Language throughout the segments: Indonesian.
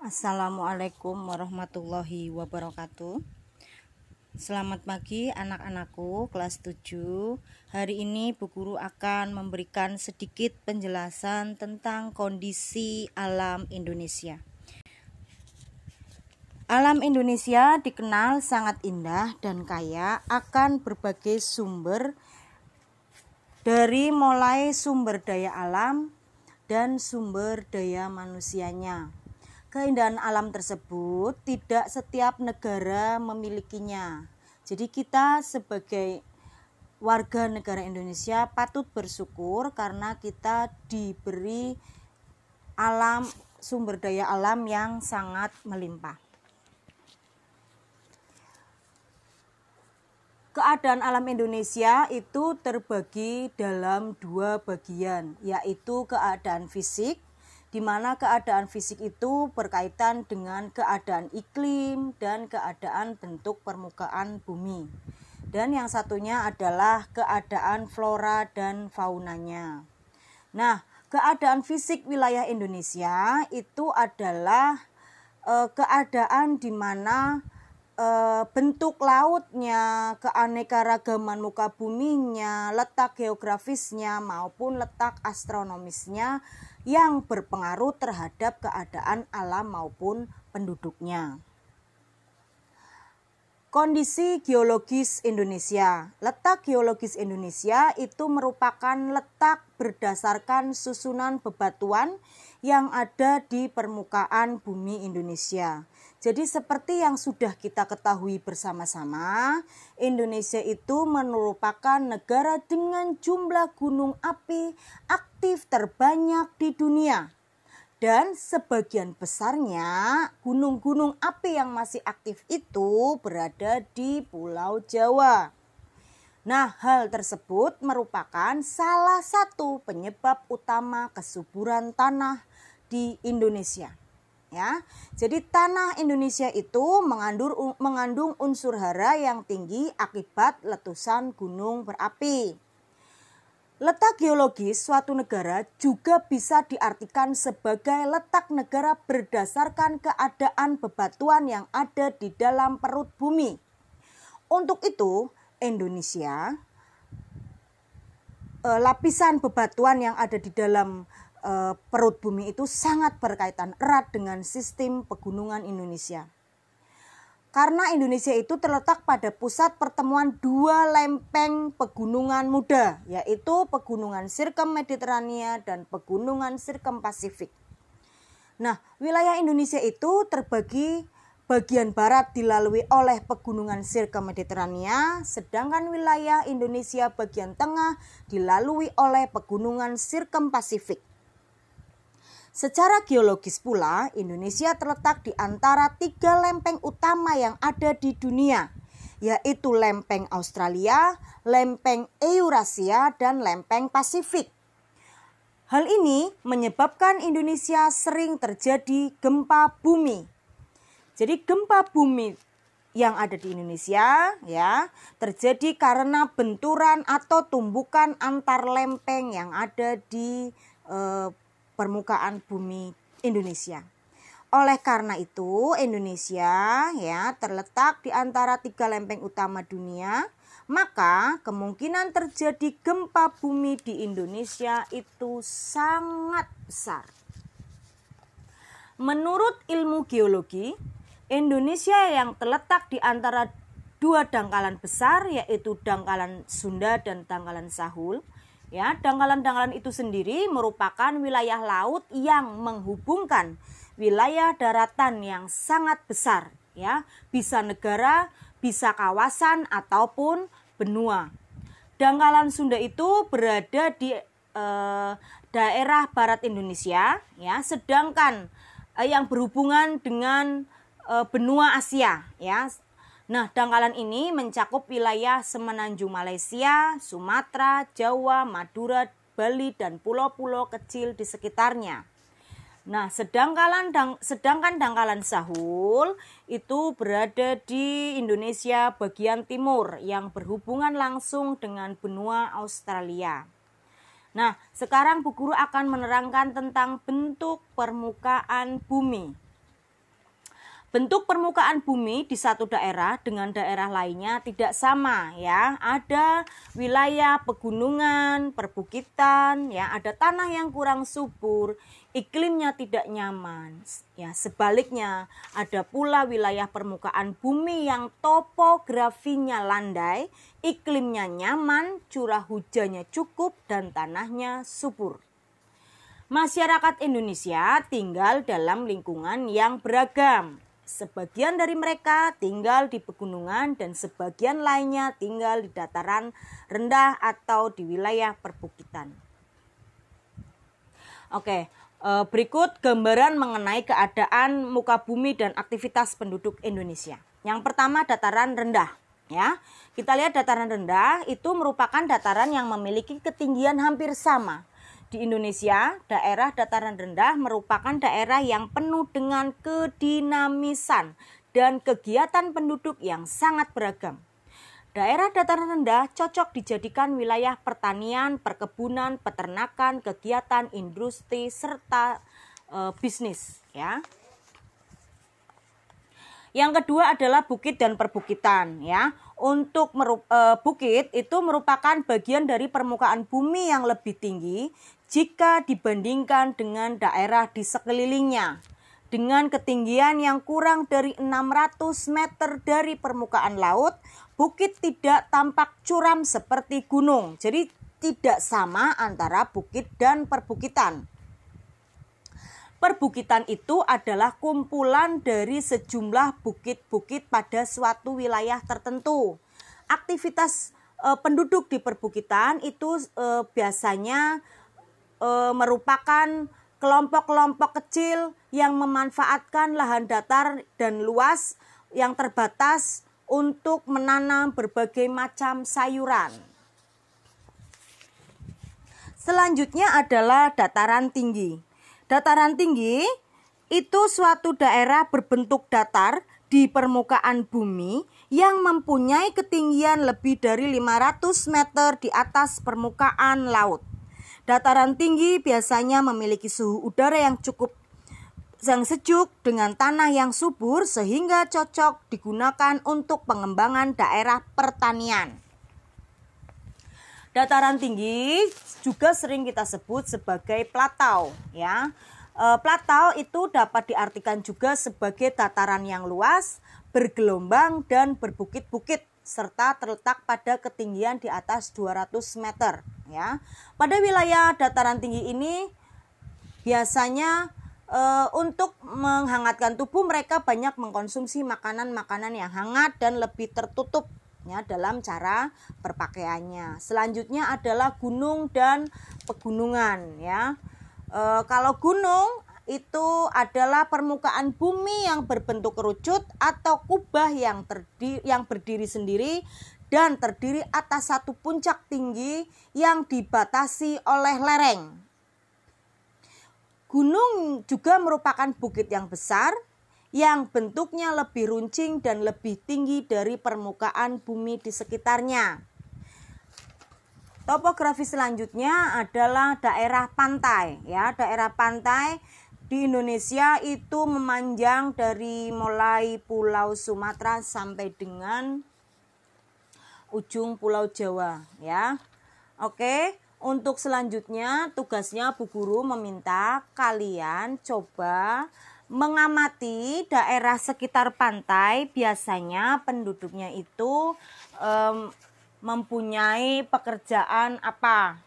Assalamualaikum warahmatullahi wabarakatuh. Selamat pagi anak-anakku kelas 7 Hari ini Bu Guru akan memberikan sedikit penjelasan tentang kondisi alam Indonesia. Alam Indonesia dikenal sangat indah dan kaya akan berbagai sumber dari mulai sumber daya alam dan sumber daya manusianya. Keindahan alam tersebut tidak setiap negara memilikinya. Jadi kita sebagai warga negara Indonesia patut bersyukur karena kita diberi alam sumber daya alam yang sangat melimpah. Keadaan alam Indonesia itu terbagi dalam dua bagian, yaitu keadaan fisik di mana keadaan fisik itu berkaitan dengan keadaan iklim dan keadaan bentuk permukaan bumi. Dan yang satunya adalah keadaan flora dan faunanya. Nah, keadaan fisik wilayah Indonesia itu adalah e, keadaan di mana e, bentuk lautnya, keanekaragaman muka buminya, letak geografisnya maupun letak astronomisnya yang berpengaruh terhadap keadaan alam maupun penduduknya. Kondisi geologis Indonesia. Letak geologis Indonesia itu merupakan letak berdasarkan susunan bebatuan yang ada di permukaan bumi Indonesia. Jadi seperti yang sudah kita ketahui bersama-sama, Indonesia itu merupakan negara dengan jumlah gunung api aktif terbanyak di dunia. Dan sebagian besarnya gunung-gunung api yang masih aktif itu berada di Pulau Jawa. Nah, hal tersebut merupakan salah satu penyebab utama kesuburan tanah di Indonesia ya. Jadi tanah Indonesia itu mengandung mengandung unsur hara yang tinggi akibat letusan gunung berapi. Letak geologis suatu negara juga bisa diartikan sebagai letak negara berdasarkan keadaan bebatuan yang ada di dalam perut bumi. Untuk itu, Indonesia eh, lapisan bebatuan yang ada di dalam e, perut bumi itu sangat berkaitan erat dengan sistem pegunungan Indonesia. Karena Indonesia itu terletak pada pusat pertemuan dua lempeng pegunungan muda, yaitu pegunungan Sirkem Mediterania dan pegunungan Sirkem Pasifik. Nah, wilayah Indonesia itu terbagi bagian barat dilalui oleh pegunungan Sirkem Mediterania, sedangkan wilayah Indonesia bagian tengah dilalui oleh pegunungan Sirkem Pasifik. Secara geologis pula, Indonesia terletak di antara tiga lempeng utama yang ada di dunia, yaitu lempeng Australia, lempeng Eurasia, dan lempeng Pasifik. Hal ini menyebabkan Indonesia sering terjadi gempa bumi. Jadi gempa bumi yang ada di Indonesia ya terjadi karena benturan atau tumbukan antar lempeng yang ada di eh, permukaan bumi Indonesia. Oleh karena itu, Indonesia ya terletak di antara tiga lempeng utama dunia, maka kemungkinan terjadi gempa bumi di Indonesia itu sangat besar. Menurut ilmu geologi, Indonesia yang terletak di antara dua dangkalan besar yaitu dangkalan Sunda dan dangkalan Sahul Ya, dangkalan-dangkalan itu sendiri merupakan wilayah laut yang menghubungkan wilayah daratan yang sangat besar, ya. Bisa negara, bisa kawasan ataupun benua. Dangkalan Sunda itu berada di eh, daerah barat Indonesia, ya. Sedangkan eh, yang berhubungan dengan eh, benua Asia, ya Nah, dangkalan ini mencakup wilayah semenanjung Malaysia, Sumatera, Jawa, Madura, Bali, dan pulau-pulau kecil di sekitarnya. Nah, sedangkan, dang, sedangkan dangkalan Sahul itu berada di Indonesia bagian timur yang berhubungan langsung dengan benua Australia. Nah, sekarang Bu Guru akan menerangkan tentang bentuk permukaan bumi. Bentuk permukaan bumi di satu daerah dengan daerah lainnya tidak sama ya. Ada wilayah pegunungan, perbukitan, ya, ada tanah yang kurang subur, iklimnya tidak nyaman. Ya, sebaliknya ada pula wilayah permukaan bumi yang topografinya landai, iklimnya nyaman, curah hujannya cukup dan tanahnya subur. Masyarakat Indonesia tinggal dalam lingkungan yang beragam Sebagian dari mereka tinggal di pegunungan dan sebagian lainnya tinggal di dataran rendah atau di wilayah perbukitan. Oke, eh, berikut gambaran mengenai keadaan muka bumi dan aktivitas penduduk Indonesia. Yang pertama dataran rendah, ya. Kita lihat dataran rendah itu merupakan dataran yang memiliki ketinggian hampir sama di Indonesia, daerah dataran rendah merupakan daerah yang penuh dengan kedinamisan dan kegiatan penduduk yang sangat beragam. Daerah dataran rendah cocok dijadikan wilayah pertanian, perkebunan, peternakan, kegiatan industri serta e, bisnis ya. Yang kedua adalah bukit dan perbukitan ya. Untuk merup, e, bukit itu merupakan bagian dari permukaan bumi yang lebih tinggi jika dibandingkan dengan daerah di sekelilingnya. Dengan ketinggian yang kurang dari 600 meter dari permukaan laut, bukit tidak tampak curam seperti gunung. Jadi tidak sama antara bukit dan perbukitan. Perbukitan itu adalah kumpulan dari sejumlah bukit-bukit pada suatu wilayah tertentu. Aktivitas e, penduduk di perbukitan itu e, biasanya e, merupakan kelompok-kelompok kecil yang memanfaatkan lahan datar dan luas yang terbatas untuk menanam berbagai macam sayuran. Selanjutnya adalah dataran tinggi. Dataran tinggi itu suatu daerah berbentuk datar di permukaan bumi yang mempunyai ketinggian lebih dari 500 meter di atas permukaan laut. Dataran tinggi biasanya memiliki suhu udara yang cukup yang sejuk dengan tanah yang subur sehingga cocok digunakan untuk pengembangan daerah pertanian. Dataran tinggi juga sering kita sebut sebagai platau ya. E, platau itu dapat diartikan juga sebagai dataran yang luas, bergelombang dan berbukit-bukit serta terletak pada ketinggian di atas 200 meter ya. Pada wilayah dataran tinggi ini biasanya e, untuk menghangatkan tubuh mereka banyak mengkonsumsi makanan-makanan yang hangat dan lebih tertutup ya dalam cara berpakaiannya. Selanjutnya adalah gunung dan pegunungan ya. E, kalau gunung itu adalah permukaan bumi yang berbentuk kerucut atau kubah yang terdiri, yang berdiri sendiri dan terdiri atas satu puncak tinggi yang dibatasi oleh lereng. Gunung juga merupakan bukit yang besar yang bentuknya lebih runcing dan lebih tinggi dari permukaan bumi di sekitarnya. Topografi selanjutnya adalah daerah pantai ya, daerah pantai di Indonesia itu memanjang dari mulai Pulau Sumatera sampai dengan ujung Pulau Jawa ya. Oke, untuk selanjutnya tugasnya Bu Guru meminta kalian coba mengamati daerah sekitar pantai biasanya penduduknya itu um, mempunyai pekerjaan apa?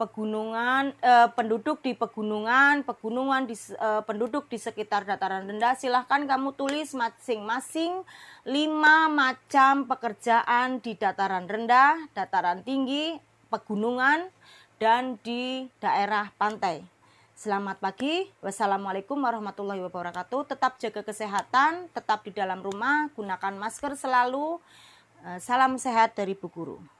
Pegunungan eh, penduduk di pegunungan pegunungan di eh, penduduk di sekitar dataran rendah. Silahkan kamu tulis masing-masing lima macam pekerjaan di dataran rendah dataran tinggi pegunungan dan di daerah pantai Selamat pagi, wassalamualaikum warahmatullahi wabarakatuh. Tetap jaga kesehatan, tetap di dalam rumah, gunakan masker selalu. Eh, salam sehat dari Bu Guru.